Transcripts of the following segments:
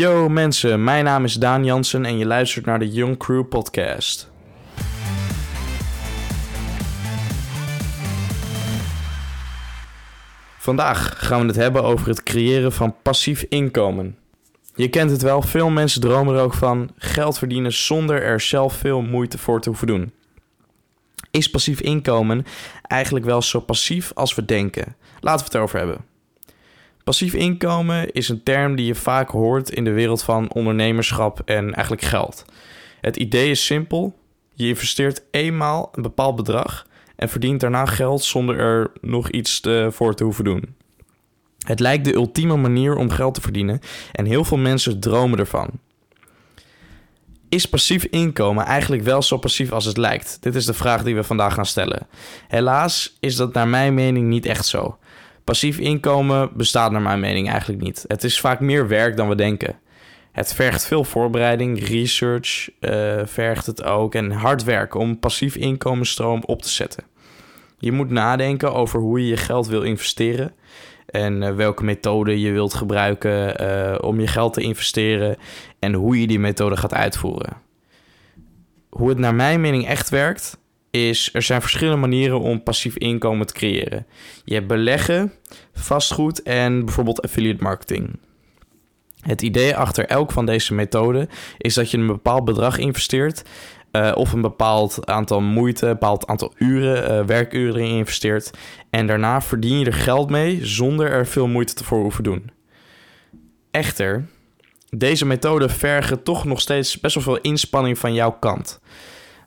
Yo mensen, mijn naam is Daan Jansen en je luistert naar de Young Crew podcast. Vandaag gaan we het hebben over het creëren van passief inkomen. Je kent het wel, veel mensen dromen er ook van geld verdienen zonder er zelf veel moeite voor te hoeven doen. Is passief inkomen eigenlijk wel zo passief als we denken? Laten we het erover hebben. Passief inkomen is een term die je vaak hoort in de wereld van ondernemerschap en eigenlijk geld. Het idee is simpel: je investeert eenmaal een bepaald bedrag en verdient daarna geld zonder er nog iets voor te hoeven doen. Het lijkt de ultieme manier om geld te verdienen en heel veel mensen dromen ervan. Is passief inkomen eigenlijk wel zo passief als het lijkt? Dit is de vraag die we vandaag gaan stellen. Helaas is dat naar mijn mening niet echt zo. Passief inkomen bestaat naar mijn mening eigenlijk niet. Het is vaak meer werk dan we denken. Het vergt veel voorbereiding, research uh, vergt het ook en hard werken om passief inkomensstroom op te zetten. Je moet nadenken over hoe je je geld wil investeren en uh, welke methode je wilt gebruiken uh, om je geld te investeren en hoe je die methode gaat uitvoeren. Hoe het naar mijn mening echt werkt, is er zijn verschillende manieren om passief inkomen te creëren. Je hebt beleggen, vastgoed en bijvoorbeeld affiliate marketing. Het idee achter elk van deze methoden is dat je een bepaald bedrag investeert uh, of een bepaald aantal moeite, een bepaald aantal uren, uh, werkuren in investeert. En daarna verdien je er geld mee zonder er veel moeite voor hoeven doen. Echter, deze methoden vergen toch nog steeds best wel veel inspanning van jouw kant.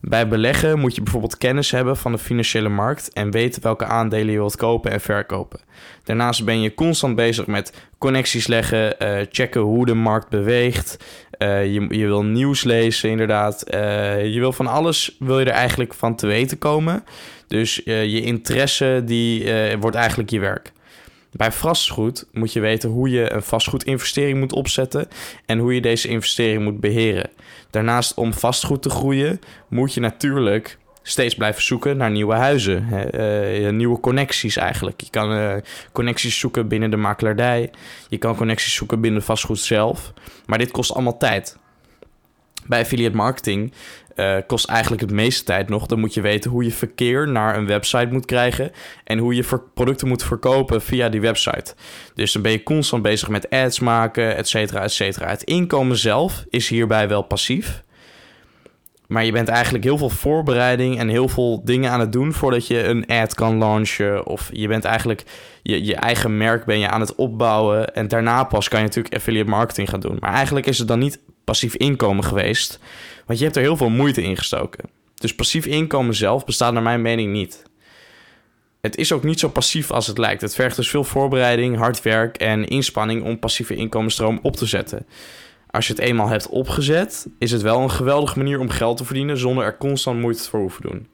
Bij beleggen moet je bijvoorbeeld kennis hebben van de financiële markt en weten welke aandelen je wilt kopen en verkopen. Daarnaast ben je constant bezig met connecties leggen, uh, checken hoe de markt beweegt. Uh, je, je wil nieuws lezen, inderdaad. Uh, je wil van alles, wil je er eigenlijk van te weten komen. Dus je interesse, die wordt eigenlijk je werk. Bij vastgoed moet je weten hoe je een vastgoedinvestering moet opzetten en hoe je deze investering moet beheren. Daarnaast, om vastgoed te groeien, moet je natuurlijk steeds blijven zoeken naar nieuwe huizen, uh, nieuwe connecties eigenlijk. Je kan uh, connecties zoeken binnen de makelaardij, je kan connecties zoeken binnen vastgoed zelf, maar dit kost allemaal tijd. Bij affiliate marketing uh, kost eigenlijk het meeste tijd nog. Dan moet je weten hoe je verkeer naar een website moet krijgen en hoe je producten moet verkopen via die website. Dus dan ben je constant bezig met ads maken, et cetera, et cetera. Het inkomen zelf is hierbij wel passief. Maar je bent eigenlijk heel veel voorbereiding en heel veel dingen aan het doen voordat je een ad kan launchen. Of je bent eigenlijk je, je eigen merk ben je aan het opbouwen. En daarna pas kan je natuurlijk affiliate marketing gaan doen. Maar eigenlijk is het dan niet passief inkomen geweest. Want je hebt er heel veel moeite in gestoken. Dus passief inkomen zelf bestaat naar mijn mening niet. Het is ook niet zo passief als het lijkt. Het vergt dus veel voorbereiding, hard werk en inspanning om passieve inkomensstroom op te zetten. Als je het eenmaal hebt opgezet, is het wel een geweldige manier om geld te verdienen zonder er constant moeite voor hoeven doen.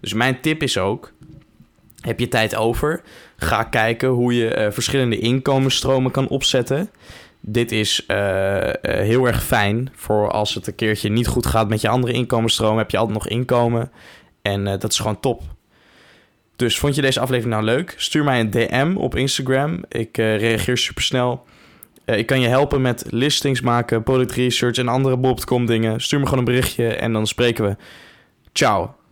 Dus mijn tip is ook: heb je tijd over? Ga kijken hoe je uh, verschillende inkomensstromen kan opzetten dit is uh, heel erg fijn voor als het een keertje niet goed gaat met je andere inkomensstroom. Heb je altijd nog inkomen. En uh, dat is gewoon top. Dus vond je deze aflevering nou leuk? Stuur mij een DM op Instagram. Ik reageer super snel. ik kan je helpen met listings maken, product research en andere bob.com dingen. Stuur me gewoon een berichtje en dan spreken we. Ciao.